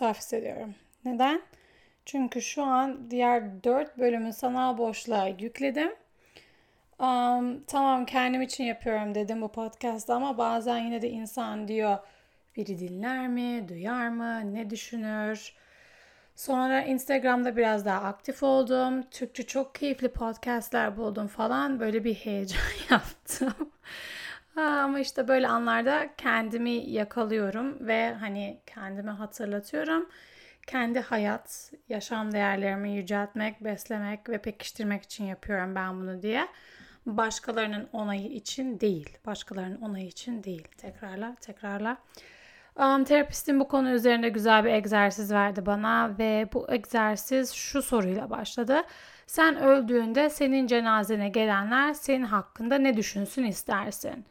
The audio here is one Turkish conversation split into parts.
biraz hissediyorum. Neden? Çünkü şu an diğer dört bölümü sanal boşluğa yükledim. Um, tamam kendim için yapıyorum dedim bu podcast'ta ama bazen yine de insan diyor biri dinler mi, duyar mı, ne düşünür? Sonra Instagram'da biraz daha aktif oldum. Türkçe çok keyifli podcastler buldum falan. Böyle bir heyecan yaptım. Ama işte böyle anlarda kendimi yakalıyorum ve hani kendimi hatırlatıyorum. Kendi hayat, yaşam değerlerimi yüceltmek, beslemek ve pekiştirmek için yapıyorum ben bunu diye. Başkalarının onayı için değil. Başkalarının onayı için değil. Tekrarla, tekrarla. Um, terapistim bu konu üzerinde güzel bir egzersiz verdi bana ve bu egzersiz şu soruyla başladı. Sen öldüğünde senin cenazene gelenler senin hakkında ne düşünsün istersin?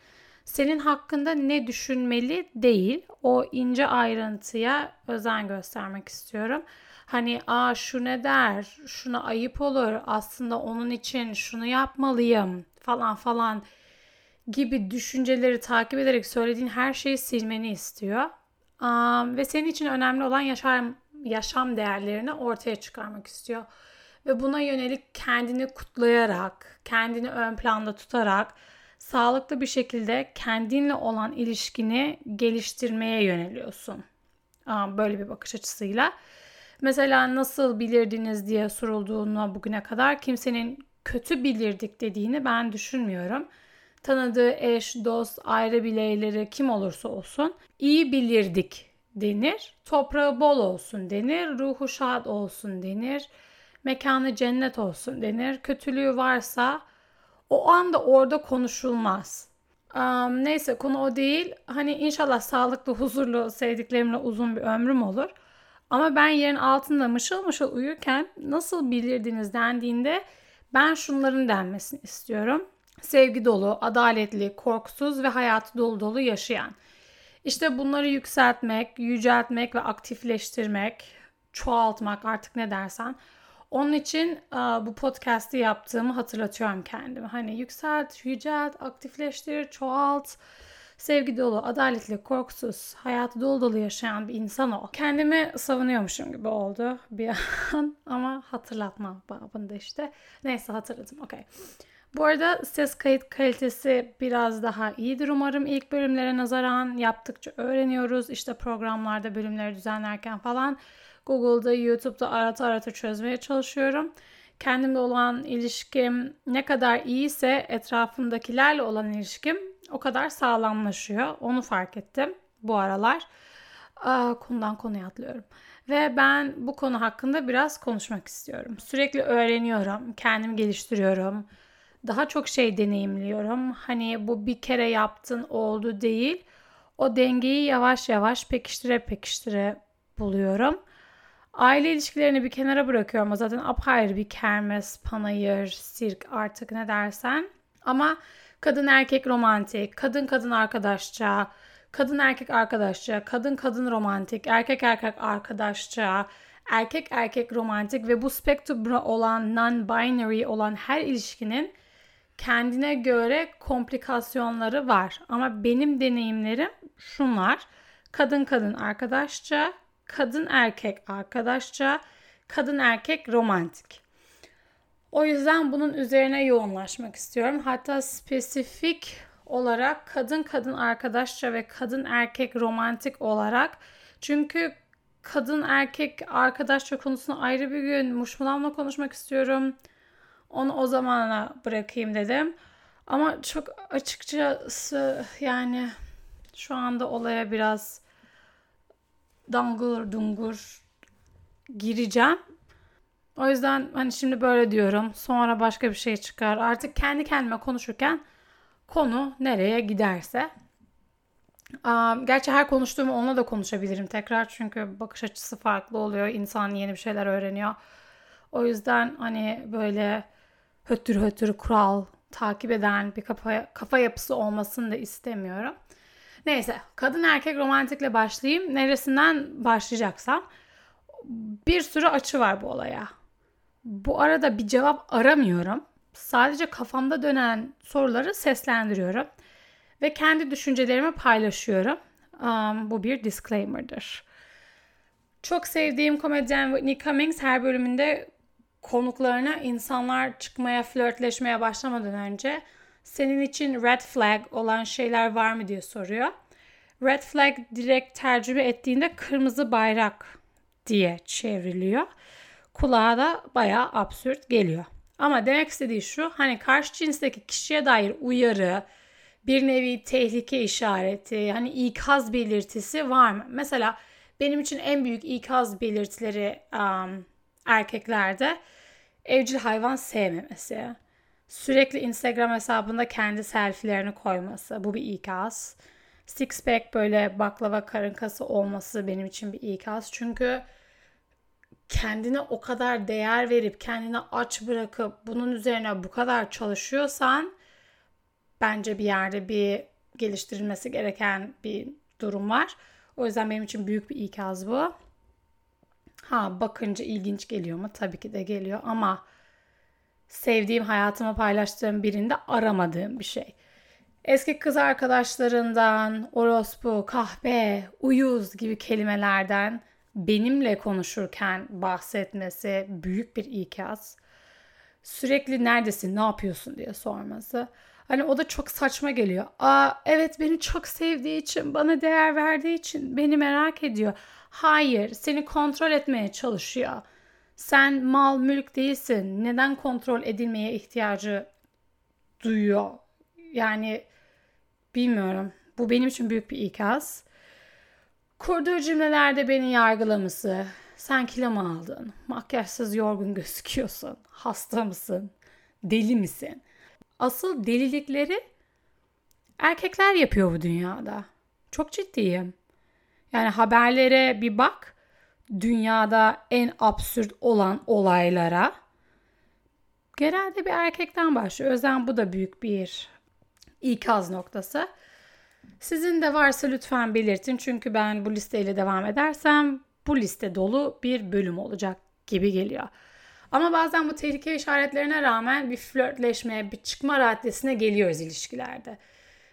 Senin hakkında ne düşünmeli değil. O ince ayrıntıya özen göstermek istiyorum. Hani aa şu ne der, şuna ayıp olur, aslında onun için şunu yapmalıyım falan falan gibi düşünceleri takip ederek söylediğin her şeyi silmeni istiyor. Um, ve senin için önemli olan yaşam, yaşam değerlerini ortaya çıkarmak istiyor. Ve buna yönelik kendini kutlayarak, kendini ön planda tutarak sağlıklı bir şekilde kendinle olan ilişkini geliştirmeye yöneliyorsun. Böyle bir bakış açısıyla. Mesela nasıl bilirdiniz diye sorulduğuna bugüne kadar kimsenin kötü bilirdik dediğini ben düşünmüyorum tanıdığı eş, dost, aile bireyleri kim olursa olsun iyi bilirdik denir. Toprağı bol olsun denir. Ruhu şad olsun denir. Mekanı cennet olsun denir. Kötülüğü varsa o anda orada konuşulmaz. Um, neyse konu o değil. Hani inşallah sağlıklı, huzurlu, sevdiklerimle uzun bir ömrüm olur. Ama ben yerin altında mışıl mışıl uyurken nasıl bilirdiniz dendiğinde ben şunların denmesini istiyorum sevgi dolu, adaletli, korkusuz ve hayatı dolu dolu yaşayan. İşte bunları yükseltmek, yüceltmek ve aktifleştirmek, çoğaltmak artık ne dersen. Onun için bu podcast'i yaptığımı hatırlatıyorum kendime. Hani yükselt, yücelt, aktifleştir, çoğalt. Sevgi dolu, adaletli, korkusuz, hayatı dolu dolu yaşayan bir insan ol. Kendimi savunuyormuşum gibi oldu bir an ama hatırlatma babında işte. Neyse hatırladım. Okey. Bu arada ses kayıt kalitesi biraz daha iyidir umarım ilk bölümlere nazaran. Yaptıkça öğreniyoruz. İşte programlarda bölümleri düzenlerken falan Google'da, YouTube'da arata arata çözmeye çalışıyorum. Kendimle olan ilişkim ne kadar iyiyse etrafımdakilerle olan ilişkim o kadar sağlamlaşıyor. Onu fark ettim bu aralar. Aa, konudan konuya atlıyorum. Ve ben bu konu hakkında biraz konuşmak istiyorum. Sürekli öğreniyorum, kendimi geliştiriyorum daha çok şey deneyimliyorum. Hani bu bir kere yaptın oldu değil. O dengeyi yavaş yavaş pekiştire pekiştire buluyorum. Aile ilişkilerini bir kenara bırakıyorum. O zaten apayrı bir kermes, panayır, sirk artık ne dersen. Ama kadın erkek romantik, kadın kadın arkadaşça, kadın erkek arkadaşça, kadın kadın romantik, erkek erkek arkadaşça, erkek erkek romantik ve bu spektrumda olan non-binary olan her ilişkinin kendine göre komplikasyonları var. Ama benim deneyimlerim şunlar. Kadın kadın arkadaşça, kadın erkek arkadaşça, kadın erkek romantik. O yüzden bunun üzerine yoğunlaşmak istiyorum. Hatta spesifik olarak kadın kadın arkadaşça ve kadın erkek romantik olarak. Çünkü kadın erkek arkadaşça konusunu ayrı bir gün Muşmulam'la konuşmak istiyorum. Onu o zamana bırakayım dedim. Ama çok açıkçası yani şu anda olaya biraz dangur dungur gireceğim. O yüzden hani şimdi böyle diyorum. Sonra başka bir şey çıkar. Artık kendi kendime konuşurken konu nereye giderse. Gerçi her konuştuğumu onunla da konuşabilirim tekrar. Çünkü bakış açısı farklı oluyor. İnsan yeni bir şeyler öğreniyor. O yüzden hani böyle hötür hötür kural takip eden bir kafa, kafa yapısı olmasını da istemiyorum. Neyse kadın erkek romantikle başlayayım. Neresinden başlayacaksam bir sürü açı var bu olaya. Bu arada bir cevap aramıyorum. Sadece kafamda dönen soruları seslendiriyorum ve kendi düşüncelerimi paylaşıyorum. Um, bu bir disclaimer'dır. Çok sevdiğim komedyen Whitney Cummings her bölümünde konuklarına insanlar çıkmaya, flörtleşmeye başlamadan önce senin için red flag olan şeyler var mı diye soruyor. Red flag direkt tercüme ettiğinde kırmızı bayrak diye çevriliyor. Kulağa da bayağı absürt geliyor. Ama demek istediği şu hani karşı cinsteki kişiye dair uyarı, bir nevi tehlike işareti, hani ikaz belirtisi var mı? Mesela benim için en büyük ikaz belirtileri um, erkeklerde evcil hayvan sevmemesi. Sürekli Instagram hesabında kendi selfilerini koyması. Bu bir ikaz. Six pack böyle baklava karın kası olması benim için bir ikaz. Çünkü kendine o kadar değer verip kendini aç bırakıp bunun üzerine bu kadar çalışıyorsan bence bir yerde bir geliştirilmesi gereken bir durum var. O yüzden benim için büyük bir ikaz bu. Ha bakınca ilginç geliyor mu? Tabii ki de geliyor ama sevdiğim, hayatımı paylaştığım birinde aramadığım bir şey. Eski kız arkadaşlarından, orospu, kahpe, uyuz gibi kelimelerden benimle konuşurken bahsetmesi büyük bir ikaz. Sürekli neredesin, ne yapıyorsun diye sorması. Hani o da çok saçma geliyor. Aa evet beni çok sevdiği için, bana değer verdiği için beni merak ediyor. Hayır, seni kontrol etmeye çalışıyor. Sen mal mülk değilsin. Neden kontrol edilmeye ihtiyacı duyuyor? Yani bilmiyorum. Bu benim için büyük bir ikaz. Kurduğu cümlelerde beni yargılaması. Sen kilo mu aldın? Makyajsız yorgun gözüküyorsun. Hasta mısın? Deli misin? Asıl delilikleri erkekler yapıyor bu dünyada. Çok ciddiyim. Yani haberlere bir bak. Dünyada en absürt olan olaylara genelde bir erkekten başlıyor. Yüzden bu da büyük bir ikaz noktası. Sizin de varsa lütfen belirtin. Çünkü ben bu listeyle devam edersem bu liste dolu bir bölüm olacak gibi geliyor. Ama bazen bu tehlike işaretlerine rağmen bir flörtleşmeye, bir çıkma raddesine geliyoruz ilişkilerde.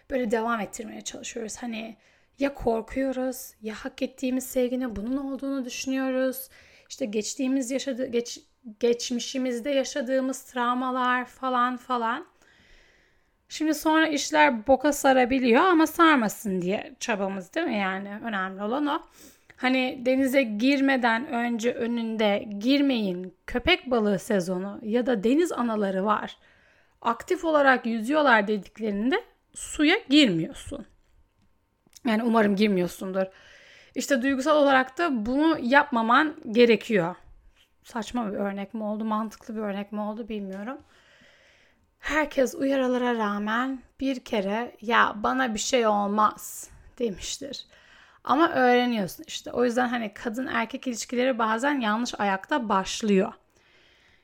Böyle devam ettirmeye çalışıyoruz. Hani ya korkuyoruz ya hak ettiğimiz sevginin bunun olduğunu düşünüyoruz. İşte geçtiğimiz yaşadı geç, geçmişimizde yaşadığımız travmalar falan falan. Şimdi sonra işler boka sarabiliyor ama sarmasın diye çabamız değil mi yani önemli olan o. Hani denize girmeden önce önünde girmeyin köpek balığı sezonu ya da deniz anaları var. Aktif olarak yüzüyorlar dediklerinde suya girmiyorsun. Yani umarım girmiyorsundur. İşte duygusal olarak da bunu yapmaman gerekiyor. Saçma bir örnek mi oldu, mantıklı bir örnek mi oldu bilmiyorum. Herkes uyarılara rağmen bir kere ya bana bir şey olmaz demiştir. Ama öğreniyorsun işte. O yüzden hani kadın erkek ilişkileri bazen yanlış ayakta başlıyor.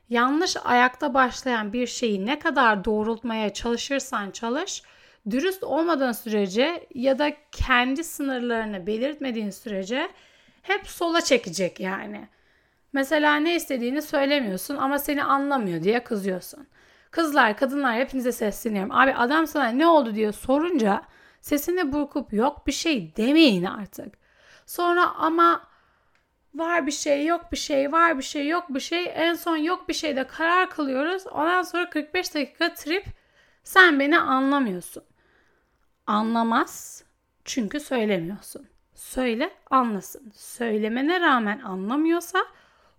Yanlış ayakta başlayan bir şeyi ne kadar doğrultmaya çalışırsan çalış, dürüst olmadığın sürece ya da kendi sınırlarını belirtmediğin sürece hep sola çekecek yani. Mesela ne istediğini söylemiyorsun ama seni anlamıyor diye kızıyorsun. Kızlar, kadınlar hepinize sesleniyorum. Abi adam sana ne oldu diye sorunca sesini burkup yok bir şey demeyin artık. Sonra ama var bir şey, yok bir şey, var bir şey, yok bir şey. En son yok bir şeyde karar kılıyoruz. Ondan sonra 45 dakika trip sen beni anlamıyorsun. Anlamaz çünkü söylemiyorsun. Söyle anlasın. Söylemene rağmen anlamıyorsa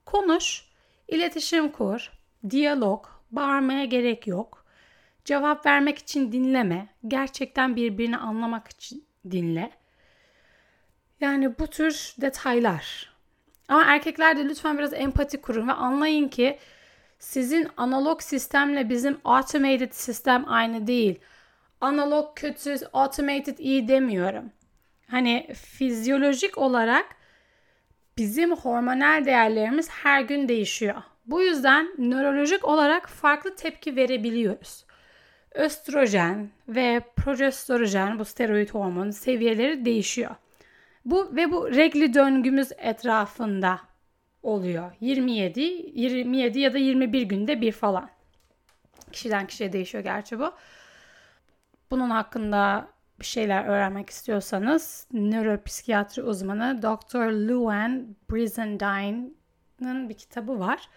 konuş, iletişim kur, diyalog, bağırmaya gerek yok. Cevap vermek için dinleme. Gerçekten birbirini anlamak için dinle. Yani bu tür detaylar. Ama erkekler de lütfen biraz empati kurun ve anlayın ki sizin analog sistemle bizim automated sistem aynı değil. Analog kötü, automated iyi demiyorum. Hani fizyolojik olarak bizim hormonal değerlerimiz her gün değişiyor. Bu yüzden nörolojik olarak farklı tepki verebiliyoruz. Östrojen ve progesterojen bu steroid hormonu seviyeleri değişiyor. Bu ve bu regli döngümüz etrafında oluyor. 27, 27 ya da 21 günde bir falan. Kişiden kişiye değişiyor gerçi bu. Bunun hakkında bir şeyler öğrenmek istiyorsanız nöropsikiyatri uzmanı Dr. Luan Brizendine'ın bir kitabı var.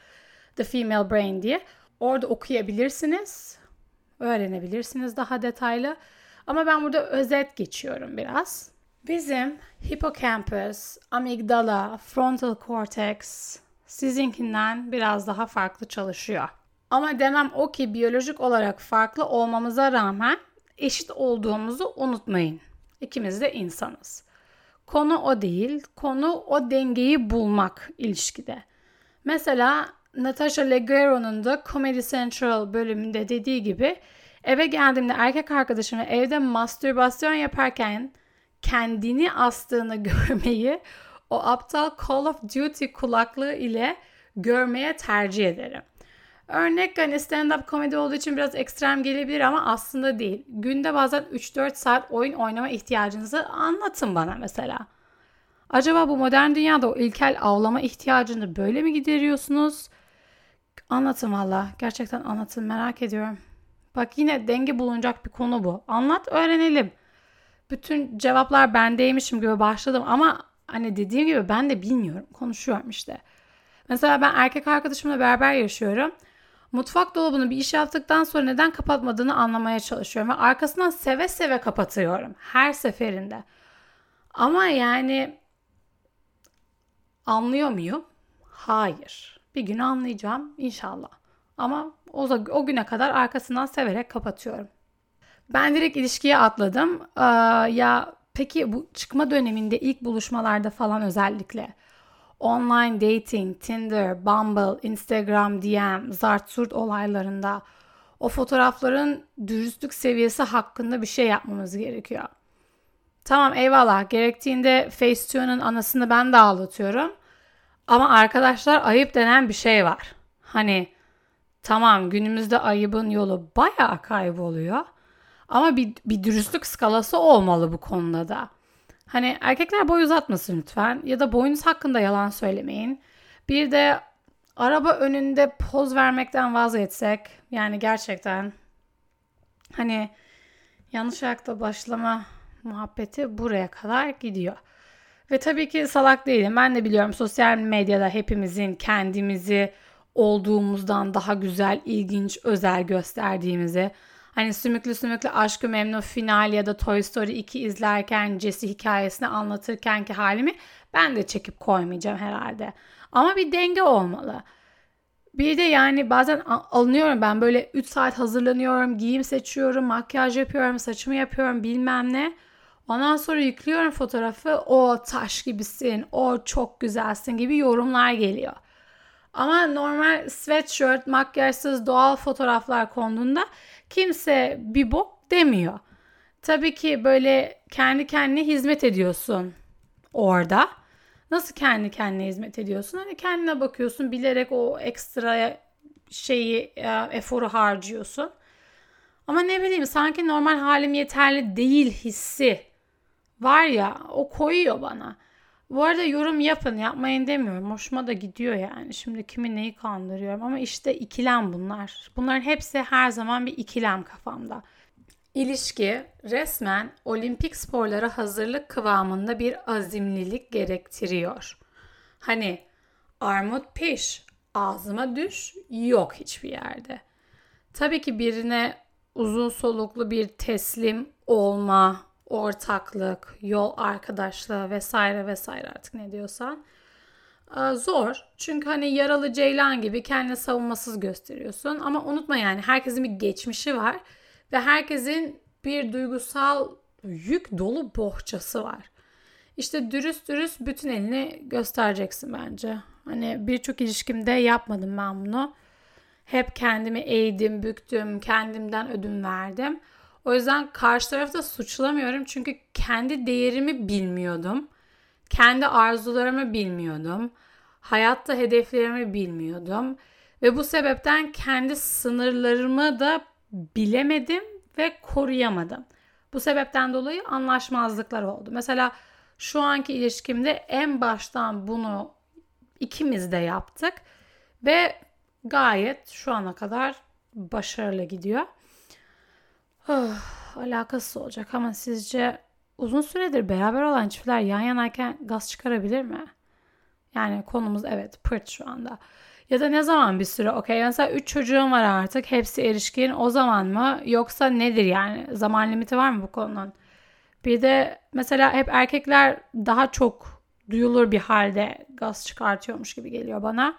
The Female Brain diye. Orada okuyabilirsiniz. Öğrenebilirsiniz daha detaylı. Ama ben burada özet geçiyorum biraz. Bizim hipokampus, amigdala, frontal cortex sizinkinden biraz daha farklı çalışıyor. Ama demem o ki biyolojik olarak farklı olmamıza rağmen eşit olduğumuzu unutmayın. İkimiz de insanız. Konu o değil, konu o dengeyi bulmak ilişkide. Mesela Natasha Leguero'nun da Comedy Central bölümünde dediği gibi eve geldiğimde erkek arkadaşımı evde mastürbasyon yaparken kendini astığını görmeyi o aptal Call of Duty kulaklığı ile görmeye tercih ederim. Örnek hani stand-up komedi olduğu için biraz ekstrem gelebilir ama aslında değil. Günde bazen 3-4 saat oyun oynama ihtiyacınızı anlatın bana mesela. Acaba bu modern dünyada o ilkel avlama ihtiyacını böyle mi gideriyorsunuz? Anlatın valla. Gerçekten anlatın merak ediyorum. Bak yine denge bulunacak bir konu bu. Anlat öğrenelim. Bütün cevaplar bendeymişim gibi başladım ama hani dediğim gibi ben de bilmiyorum. Konuşuyorum işte. Mesela ben erkek arkadaşımla beraber yaşıyorum. Mutfak dolabını bir iş yaptıktan sonra neden kapatmadığını anlamaya çalışıyorum ve arkasından seve seve kapatıyorum her seferinde. Ama yani anlıyor muyum? Hayır. Bir gün anlayacağım inşallah. Ama o, o güne kadar arkasından severek kapatıyorum. Ben direkt ilişkiye atladım. Ee, ya peki bu çıkma döneminde ilk buluşmalarda falan özellikle online dating, Tinder, Bumble, Instagram, DM, Zartsurt olaylarında o fotoğrafların dürüstlük seviyesi hakkında bir şey yapmamız gerekiyor. Tamam eyvallah gerektiğinde Facetune'un anasını ben de ağlatıyorum. Ama arkadaşlar ayıp denen bir şey var. Hani tamam günümüzde ayıbın yolu bayağı kayboluyor. Ama bir, bir dürüstlük skalası olmalı bu konuda da. Hani erkekler boy uzatmasın lütfen ya da boyunuz hakkında yalan söylemeyin. Bir de araba önünde poz vermekten vazgeçsek yani gerçekten hani yanlış ayakta başlama muhabbeti buraya kadar gidiyor. Ve tabii ki salak değilim. Ben de biliyorum sosyal medyada hepimizin kendimizi olduğumuzdan daha güzel, ilginç, özel gösterdiğimizi Hani sümüklü sümüklü aşkı memnun final ya da Toy Story 2 izlerken Jesse hikayesini anlatırken ki halimi ben de çekip koymayacağım herhalde. Ama bir denge olmalı. Bir de yani bazen alınıyorum ben böyle 3 saat hazırlanıyorum, giyim seçiyorum, makyaj yapıyorum, saçımı yapıyorum bilmem ne. Ondan sonra yüklüyorum fotoğrafı. O taş gibisin, o çok güzelsin gibi yorumlar geliyor. Ama normal sweatshirt, makyajsız doğal fotoğraflar konduğunda kimse bir bok demiyor. Tabii ki böyle kendi kendine hizmet ediyorsun orada. Nasıl kendi kendine hizmet ediyorsun? Hani kendine bakıyorsun bilerek o ekstra şeyi e, eforu harcıyorsun. Ama ne bileyim sanki normal halim yeterli değil hissi var ya o koyuyor bana. Bu arada yorum yapın yapmayın demiyorum. Hoşuma da gidiyor yani. Şimdi kimi neyi kandırıyorum ama işte ikilem bunlar. Bunların hepsi her zaman bir ikilem kafamda. İlişki resmen olimpik sporlara hazırlık kıvamında bir azimlilik gerektiriyor. Hani armut piş, ağzıma düş yok hiçbir yerde. Tabii ki birine uzun soluklu bir teslim olma, ortaklık, yol arkadaşlığı vesaire vesaire artık ne diyorsan zor. Çünkü hani yaralı ceylan gibi kendini savunmasız gösteriyorsun. Ama unutma yani herkesin bir geçmişi var ve herkesin bir duygusal yük dolu bohçası var. İşte dürüst dürüst bütün elini göstereceksin bence. Hani birçok ilişkimde yapmadım ben bunu. Hep kendimi eğdim, büktüm, kendimden ödün verdim. O yüzden karşı tarafta suçlamıyorum çünkü kendi değerimi bilmiyordum. Kendi arzularımı bilmiyordum. Hayatta hedeflerimi bilmiyordum. Ve bu sebepten kendi sınırlarımı da bilemedim ve koruyamadım. Bu sebepten dolayı anlaşmazlıklar oldu. Mesela şu anki ilişkimde en baştan bunu ikimiz de yaptık ve gayet şu ana kadar başarılı gidiyor. alakasız olacak ama sizce uzun süredir beraber olan çiftler yan yanayken gaz çıkarabilir mi? Yani konumuz evet pırt şu anda. Ya da ne zaman bir süre okey mesela 3 çocuğum var artık hepsi erişkin o zaman mı yoksa nedir yani zaman limiti var mı bu konunun? Bir de mesela hep erkekler daha çok duyulur bir halde gaz çıkartıyormuş gibi geliyor bana.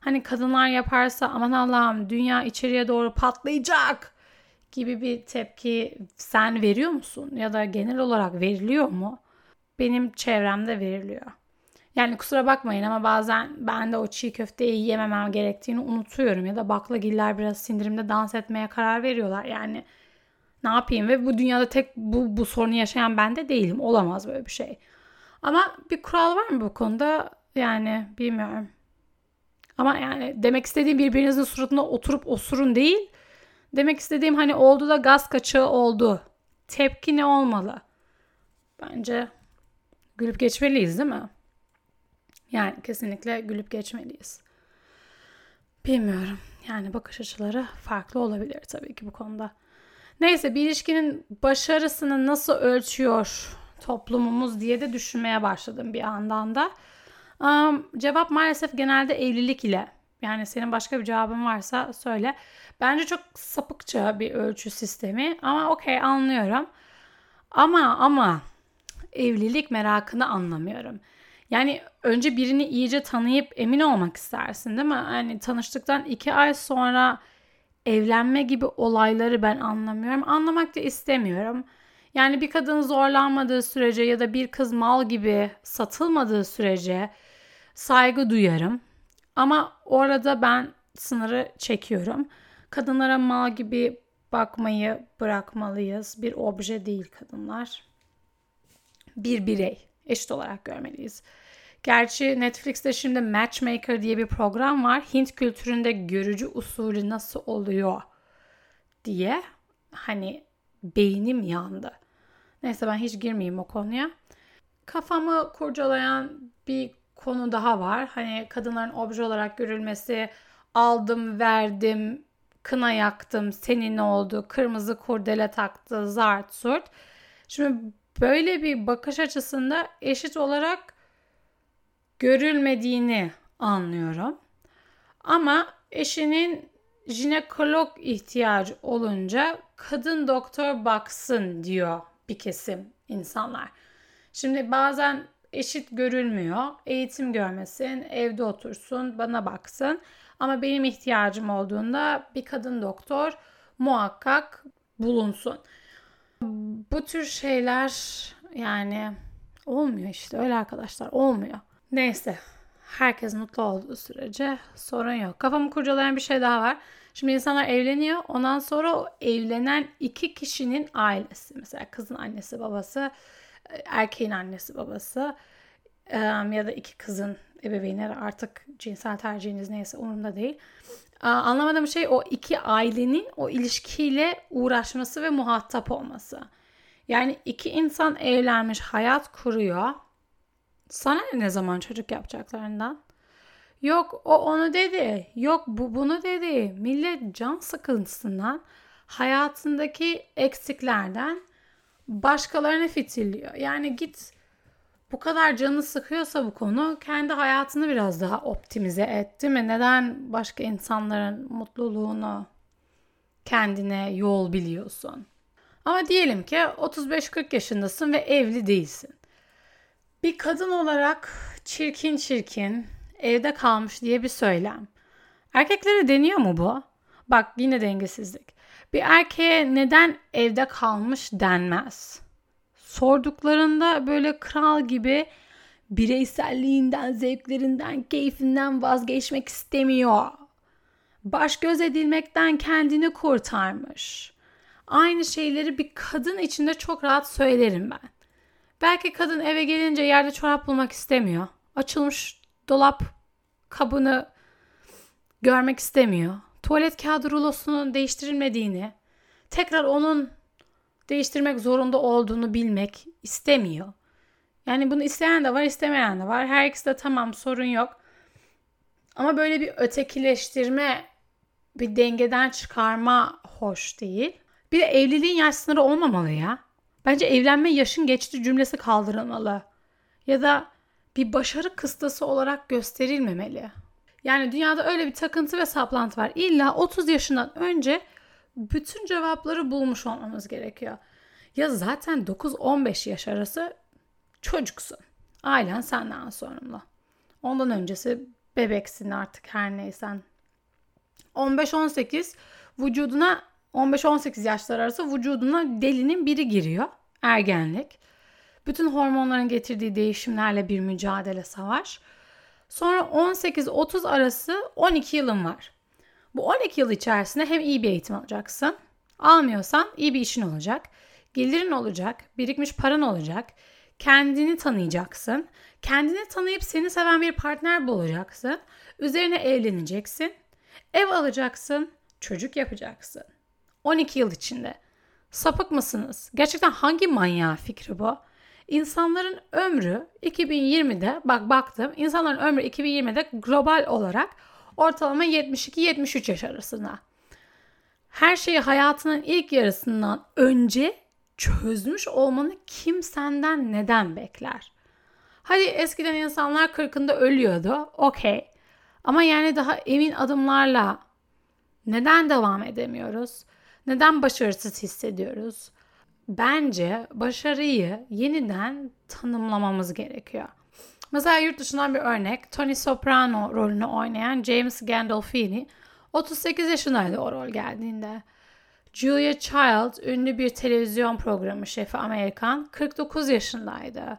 Hani kadınlar yaparsa aman Allah'ım dünya içeriye doğru patlayacak gibi bir tepki sen veriyor musun? Ya da genel olarak veriliyor mu? Benim çevremde veriliyor. Yani kusura bakmayın ama bazen ben de o çiğ köfteyi yememem gerektiğini unutuyorum. Ya da baklagiller biraz sindirimde dans etmeye karar veriyorlar. Yani ne yapayım ve bu dünyada tek bu, bu sorunu yaşayan ben de değilim. Olamaz böyle bir şey. Ama bir kural var mı bu konuda? Yani bilmiyorum. Ama yani demek istediğim birbirinizin suratına oturup osurun değil. Demek istediğim hani oldu da gaz kaçağı oldu. Tepki ne olmalı? Bence gülüp geçmeliyiz değil mi? Yani kesinlikle gülüp geçmeliyiz. Bilmiyorum. Yani bakış açıları farklı olabilir tabii ki bu konuda. Neyse bir ilişkinin başarısını nasıl ölçüyor toplumumuz diye de düşünmeye başladım bir yandan da. Um, cevap maalesef genelde evlilik ile. Yani senin başka bir cevabın varsa söyle. Bence çok sapıkça bir ölçü sistemi ama okey anlıyorum. Ama ama evlilik merakını anlamıyorum. Yani önce birini iyice tanıyıp emin olmak istersin değil mi? Yani tanıştıktan iki ay sonra evlenme gibi olayları ben anlamıyorum. Anlamak da istemiyorum. Yani bir kadın zorlanmadığı sürece ya da bir kız mal gibi satılmadığı sürece saygı duyarım. Ama orada ben sınırı çekiyorum. Kadınlara mal gibi bakmayı bırakmalıyız. Bir obje değil kadınlar. Bir birey eşit olarak görmeliyiz. Gerçi Netflix'te şimdi Matchmaker diye bir program var. Hint kültüründe görücü usulü nasıl oluyor diye hani beynim yandı. Neyse ben hiç girmeyeyim o konuya. Kafamı kurcalayan bir konu daha var. Hani kadınların obje olarak görülmesi, aldım, verdim, kına yaktım, senin oldu, kırmızı kurdele taktı, zart surt. Şimdi böyle bir bakış açısında eşit olarak görülmediğini anlıyorum. Ama eşinin jinekolog ihtiyacı olunca kadın doktor baksın diyor bir kesim insanlar. Şimdi bazen eşit görülmüyor. Eğitim görmesin, evde otursun, bana baksın. Ama benim ihtiyacım olduğunda bir kadın doktor muhakkak bulunsun. Bu tür şeyler yani olmuyor işte öyle arkadaşlar olmuyor. Neyse herkes mutlu olduğu sürece sorun yok. Kafamı kurcalayan bir şey daha var. Şimdi insanlar evleniyor. Ondan sonra o evlenen iki kişinin ailesi. Mesela kızın annesi babası, erkeğin annesi babası ya da iki kızın ebeveynleri artık cinsel tercihiniz neyse umurumda değil. Anlamadığım şey o iki ailenin o ilişkiyle uğraşması ve muhatap olması. Yani iki insan evlenmiş, hayat kuruyor. Sana ne zaman çocuk yapacaklarından? Yok o onu dedi. Yok bu bunu dedi. Millet can sıkıntısından hayatındaki eksiklerden başkalarını fitilliyor. Yani git bu kadar canı sıkıyorsa bu konu kendi hayatını biraz daha optimize et değil mi? Neden başka insanların mutluluğunu kendine yol biliyorsun? Ama diyelim ki 35-40 yaşındasın ve evli değilsin. Bir kadın olarak çirkin çirkin evde kalmış diye bir söylem. Erkeklere deniyor mu bu? Bak yine dengesizlik. Bir erkeğe neden evde kalmış denmez. Sorduklarında böyle kral gibi bireyselliğinden, zevklerinden, keyfinden vazgeçmek istemiyor. Baş göz edilmekten kendini kurtarmış. Aynı şeyleri bir kadın içinde çok rahat söylerim ben. Belki kadın eve gelince yerde çorap bulmak istemiyor. Açılmış dolap kabını görmek istemiyor. Tuvalet kağıdı rulosunun değiştirilmediğini, tekrar onun değiştirmek zorunda olduğunu bilmek istemiyor. Yani bunu isteyen de var, istemeyen de var. Her ikisi de tamam, sorun yok. Ama böyle bir ötekileştirme, bir dengeden çıkarma hoş değil. Bir de evliliğin yaş sınırı olmamalı ya. Bence evlenme yaşın geçti cümlesi kaldırılmalı. Ya da bir başarı kıstası olarak gösterilmemeli. Yani dünyada öyle bir takıntı ve saplantı var. İlla 30 yaşından önce bütün cevapları bulmuş olmamız gerekiyor. Ya zaten 9-15 yaş arası çocuksun. Ailen senden sorumlu. Ondan öncesi bebeksin artık her neysen. 15-18 vücuduna 15-18 yaşlar arası vücuduna delinin biri giriyor. Ergenlik. Bütün hormonların getirdiği değişimlerle bir mücadele savaş. Sonra 18-30 arası 12 yılın var. Bu 12 yıl içerisinde hem iyi bir eğitim alacaksın. Almıyorsan iyi bir işin olacak. Gelirin olacak. Birikmiş paran olacak. Kendini tanıyacaksın. Kendini tanıyıp seni seven bir partner bulacaksın. Üzerine evleneceksin. Ev alacaksın. Çocuk yapacaksın. 12 yıl içinde. Sapık mısınız? Gerçekten hangi manyağı fikri bu? İnsanların ömrü 2020'de bak baktım insanların ömrü 2020'de global olarak ortalama 72-73 yaş arasında. Her şeyi hayatının ilk yarısından önce çözmüş olmanı kim senden neden bekler? Hadi eskiden insanlar 40'ında ölüyordu. Okey. Ama yani daha emin adımlarla neden devam edemiyoruz? Neden başarısız hissediyoruz? Bence başarıyı yeniden tanımlamamız gerekiyor. Mesela yurt dışından bir örnek Tony Soprano rolünü oynayan James Gandolfini 38 yaşındaydı o rol geldiğinde. Julia Child ünlü bir televizyon programı şefi Amerikan 49 yaşındaydı.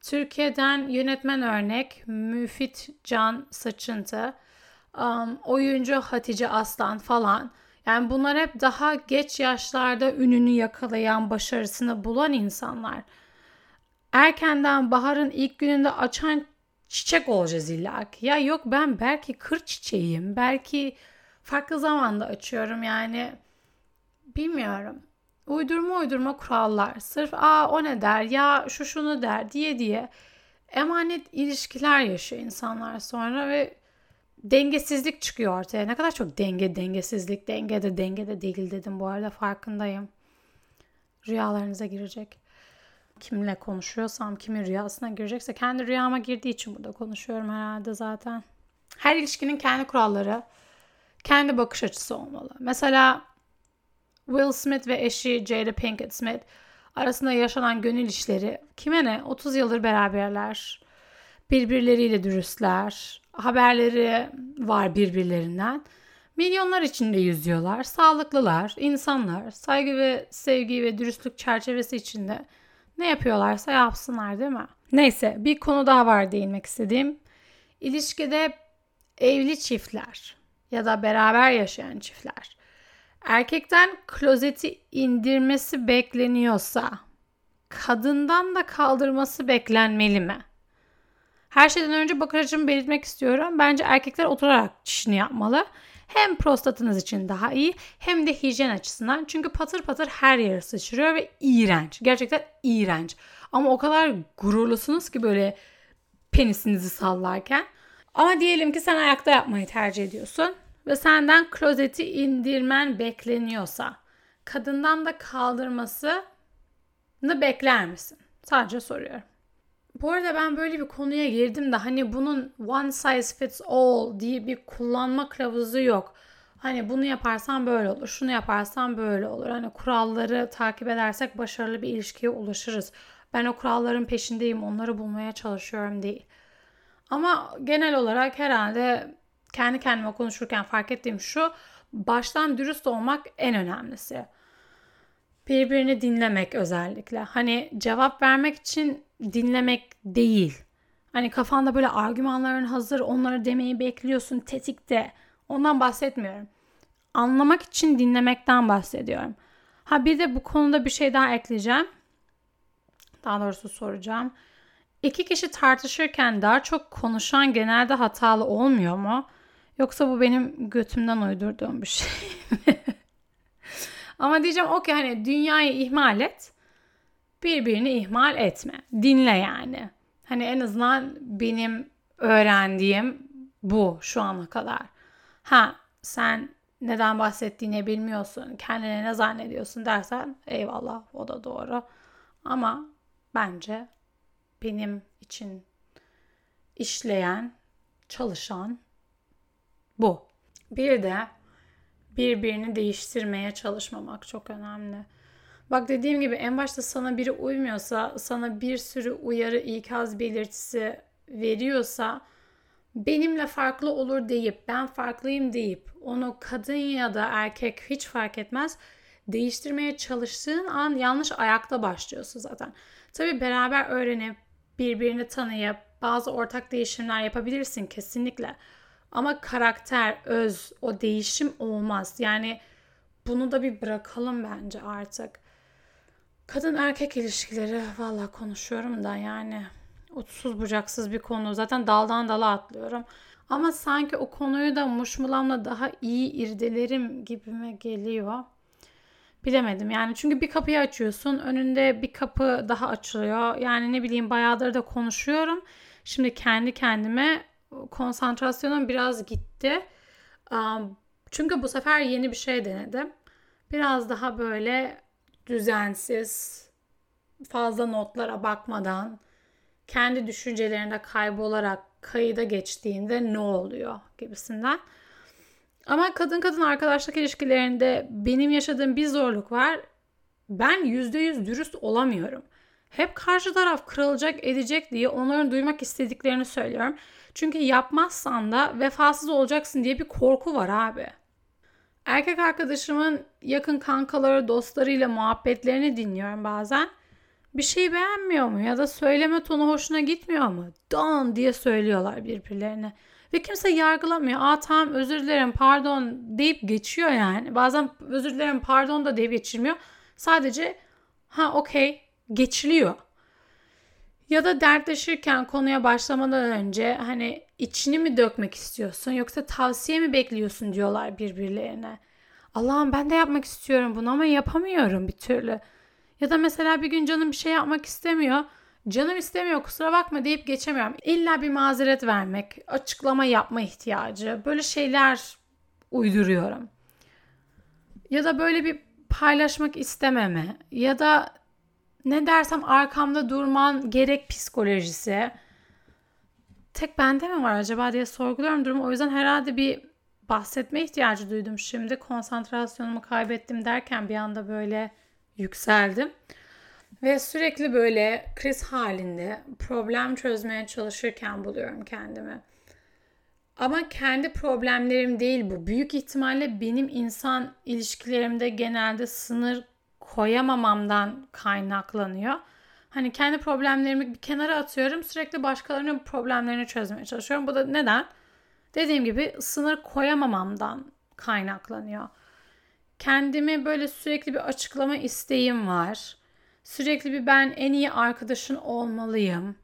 Türkiye'den yönetmen örnek Müfit Can Saçıntı, um, oyuncu Hatice Aslan falan. Yani bunlar hep daha geç yaşlarda ününü yakalayan, başarısını bulan insanlar. Erkenden baharın ilk gününde açan çiçek olacağız illa ki. Ya yok ben belki kır çiçeğiyim. Belki farklı zamanda açıyorum yani. Bilmiyorum. Uydurma uydurma kurallar. Sırf aa o ne der ya şu şunu der diye diye emanet ilişkiler yaşıyor insanlar sonra ve dengesizlik çıkıyor ortaya. Ne kadar çok denge, dengesizlik, denge de denge de değil dedim bu arada farkındayım. Rüyalarınıza girecek. Kimle konuşuyorsam, kimin rüyasına girecekse kendi rüyama girdiği için burada konuşuyorum herhalde zaten. Her ilişkinin kendi kuralları, kendi bakış açısı olmalı. Mesela Will Smith ve eşi Jada Pinkett Smith arasında yaşanan gönül işleri kime ne 30 yıldır beraberler. Birbirleriyle dürüstler. Haberleri var birbirlerinden. Milyonlar içinde yüzüyorlar. Sağlıklılar, insanlar, saygı ve sevgi ve dürüstlük çerçevesi içinde ne yapıyorlarsa yapsınlar değil mi? Neyse bir konu daha var değinmek istediğim. İlişkide evli çiftler ya da beraber yaşayan çiftler erkekten klozeti indirmesi bekleniyorsa kadından da kaldırması beklenmeli mi? Her şeyden önce bakış açımı belirtmek istiyorum. Bence erkekler oturarak çişini yapmalı. Hem prostatınız için daha iyi hem de hijyen açısından. Çünkü patır patır her yere sıçrıyor ve iğrenç. Gerçekten iğrenç. Ama o kadar gururlusunuz ki böyle penisinizi sallarken. Ama diyelim ki sen ayakta yapmayı tercih ediyorsun ve senden klozeti indirmen bekleniyorsa kadından da kaldırması bekler misin? Sadece soruyorum. Bu arada ben böyle bir konuya girdim de hani bunun one size fits all diye bir kullanma kılavuzu yok. Hani bunu yaparsan böyle olur, şunu yaparsan böyle olur. Hani kuralları takip edersek başarılı bir ilişkiye ulaşırız. Ben o kuralların peşindeyim, onları bulmaya çalışıyorum değil. Ama genel olarak herhalde kendi kendime konuşurken fark ettiğim şu, baştan dürüst olmak en önemlisi. Birbirini dinlemek özellikle. Hani cevap vermek için dinlemek değil. Hani kafanda böyle argümanların hazır, onları demeyi bekliyorsun tetikte. Ondan bahsetmiyorum. Anlamak için dinlemekten bahsediyorum. Ha bir de bu konuda bir şey daha ekleyeceğim. Daha doğrusu soracağım. İki kişi tartışırken daha çok konuşan genelde hatalı olmuyor mu? Yoksa bu benim götümden uydurduğum bir şey mi? Ama diyeceğim okey hani dünyayı ihmal et. Birbirini ihmal etme. Dinle yani. Hani en azından benim öğrendiğim bu şu ana kadar. Ha sen neden bahsettiğini bilmiyorsun, kendine ne zannediyorsun dersen eyvallah o da doğru. Ama bence benim için işleyen, çalışan bu. Bir de birbirini değiştirmeye çalışmamak çok önemli. Bak dediğim gibi en başta sana biri uymuyorsa, sana bir sürü uyarı, ikaz belirtisi veriyorsa benimle farklı olur deyip, ben farklıyım deyip onu kadın ya da erkek hiç fark etmez değiştirmeye çalıştığın an yanlış ayakta başlıyorsun zaten. Tabi beraber öğrenip birbirini tanıyıp bazı ortak değişimler yapabilirsin kesinlikle. Ama karakter, öz, o değişim olmaz. Yani bunu da bir bırakalım bence artık. Kadın erkek ilişkileri valla konuşuyorum da yani uçsuz bucaksız bir konu. Zaten daldan dala atlıyorum. Ama sanki o konuyu da muşmulamla daha iyi irdelerim gibime geliyor. Bilemedim yani çünkü bir kapıyı açıyorsun önünde bir kapı daha açılıyor. Yani ne bileyim bayağıdır da konuşuyorum. Şimdi kendi kendime konsantrasyonum biraz gitti. Çünkü bu sefer yeni bir şey denedim. Biraz daha böyle düzensiz, fazla notlara bakmadan, kendi düşüncelerinde kaybolarak kayıda geçtiğinde ne oluyor gibisinden. Ama kadın kadın arkadaşlık ilişkilerinde benim yaşadığım bir zorluk var. Ben yüzde yüz dürüst olamıyorum. Hep karşı taraf kırılacak edecek diye onların duymak istediklerini söylüyorum. Çünkü yapmazsan da vefasız olacaksın diye bir korku var abi. Erkek arkadaşımın yakın kankaları, dostlarıyla muhabbetlerini dinliyorum bazen. Bir şey beğenmiyor mu ya da söyleme tonu hoşuna gitmiyor mu? Don diye söylüyorlar birbirlerine. Ve kimse yargılamıyor. Aa tamam özür dilerim pardon deyip geçiyor yani. Bazen özür dilerim pardon da deyip geçirmiyor. Sadece ha okey geçiliyor. Ya da dertleşirken konuya başlamadan önce hani içini mi dökmek istiyorsun yoksa tavsiye mi bekliyorsun diyorlar birbirlerine. Allah'ım ben de yapmak istiyorum bunu ama yapamıyorum bir türlü. Ya da mesela bir gün canım bir şey yapmak istemiyor. Canım istemiyor kusura bakma deyip geçemiyorum. İlla bir mazeret vermek, açıklama yapma ihtiyacı. Böyle şeyler uyduruyorum. Ya da böyle bir paylaşmak istememe ya da ne dersem arkamda durman gerek psikolojisi. Tek bende mi var acaba diye sorguluyorum durumu. O yüzden herhalde bir bahsetme ihtiyacı duydum şimdi. Konsantrasyonumu kaybettim derken bir anda böyle yükseldim. Ve sürekli böyle kriz halinde problem çözmeye çalışırken buluyorum kendimi. Ama kendi problemlerim değil bu. Büyük ihtimalle benim insan ilişkilerimde genelde sınır koyamamamdan kaynaklanıyor. Hani kendi problemlerimi bir kenara atıyorum. Sürekli başkalarının problemlerini çözmeye çalışıyorum. Bu da neden? Dediğim gibi sınır koyamamamdan kaynaklanıyor. Kendimi böyle sürekli bir açıklama isteğim var. Sürekli bir ben en iyi arkadaşın olmalıyım.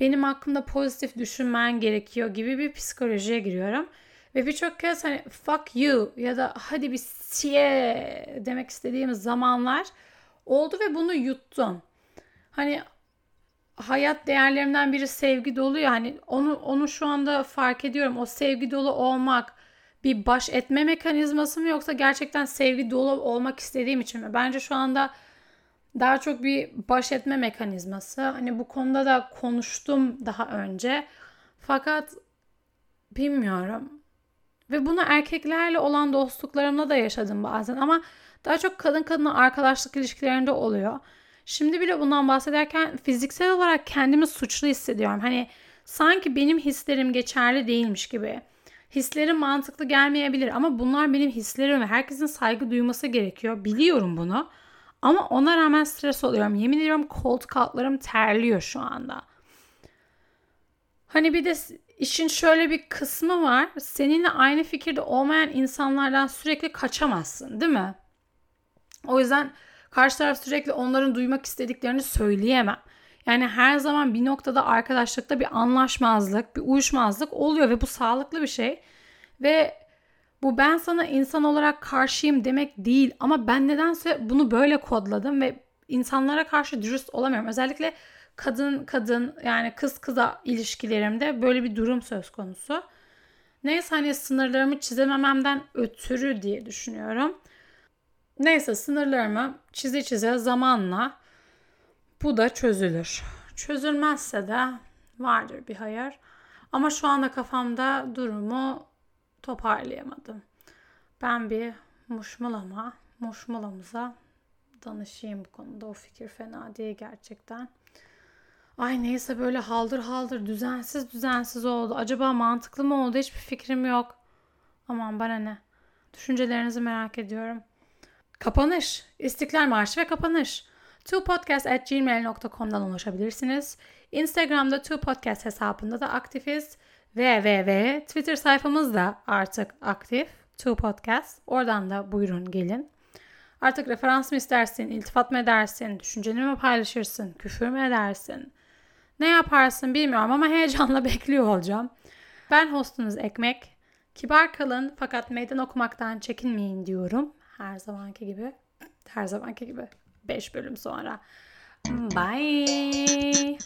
Benim hakkımda pozitif düşünmen gerekiyor gibi bir psikolojiye giriyorum. Ve birçok kez hani fuck you ya da hadi bir siye demek istediğim zamanlar oldu ve bunu yuttum. Hani hayat değerlerimden biri sevgi dolu ya hani onu onu şu anda fark ediyorum. O sevgi dolu olmak bir baş etme mekanizması mı yoksa gerçekten sevgi dolu olmak istediğim için mi? Bence şu anda daha çok bir baş etme mekanizması. Hani bu konuda da konuştum daha önce. Fakat bilmiyorum. Ve bunu erkeklerle olan dostluklarımla da yaşadım bazen ama daha çok kadın kadına arkadaşlık ilişkilerinde oluyor. Şimdi bile bundan bahsederken fiziksel olarak kendimi suçlu hissediyorum. Hani sanki benim hislerim geçerli değilmiş gibi. Hislerim mantıklı gelmeyebilir ama bunlar benim hislerim ve herkesin saygı duyması gerekiyor. Biliyorum bunu. Ama ona rağmen stres oluyorum. Yemin ediyorum koltuk altlarım terliyor şu anda. Hani bir de işin şöyle bir kısmı var. Seninle aynı fikirde olmayan insanlardan sürekli kaçamazsın, değil mi? O yüzden karşı taraf sürekli onların duymak istediklerini söyleyemem. Yani her zaman bir noktada arkadaşlıkta bir anlaşmazlık, bir uyuşmazlık oluyor ve bu sağlıklı bir şey. Ve bu ben sana insan olarak karşıyım demek değil ama ben nedense bunu böyle kodladım ve insanlara karşı dürüst olamıyorum. Özellikle kadın kadın yani kız kıza ilişkilerimde böyle bir durum söz konusu. Neyse hani sınırlarımı çizemememden ötürü diye düşünüyorum. Neyse sınırlarımı çize çize zamanla bu da çözülür. Çözülmezse de vardır bir hayır. Ama şu anda kafamda durumu toparlayamadım. Ben bir muşmulama, muşmulamıza danışayım bu konuda. O fikir fena değil gerçekten. Ay neyse böyle haldır haldır düzensiz düzensiz oldu. Acaba mantıklı mı oldu? Hiçbir fikrim yok. Aman bana ne. Düşüncelerinizi merak ediyorum. Kapanış. İstiklal Marşı ve kapanış. twopodcast.gmail.com'dan ulaşabilirsiniz. Instagram'da Two Podcast hesabında da aktifiz. Ve ve ve Twitter sayfamız da artık aktif. Two Podcast. Oradan da buyurun gelin. Artık referans mı istersin, iltifat mı edersin, düşünceni mi paylaşırsın, küfür mü edersin? Ne yaparsın bilmiyorum ama heyecanla bekliyor olacağım. Ben hostunuz Ekmek. Kibar kalın fakat meydan okumaktan çekinmeyin diyorum. Her zamanki gibi. Her zamanki gibi. 5 bölüm sonra. Bye.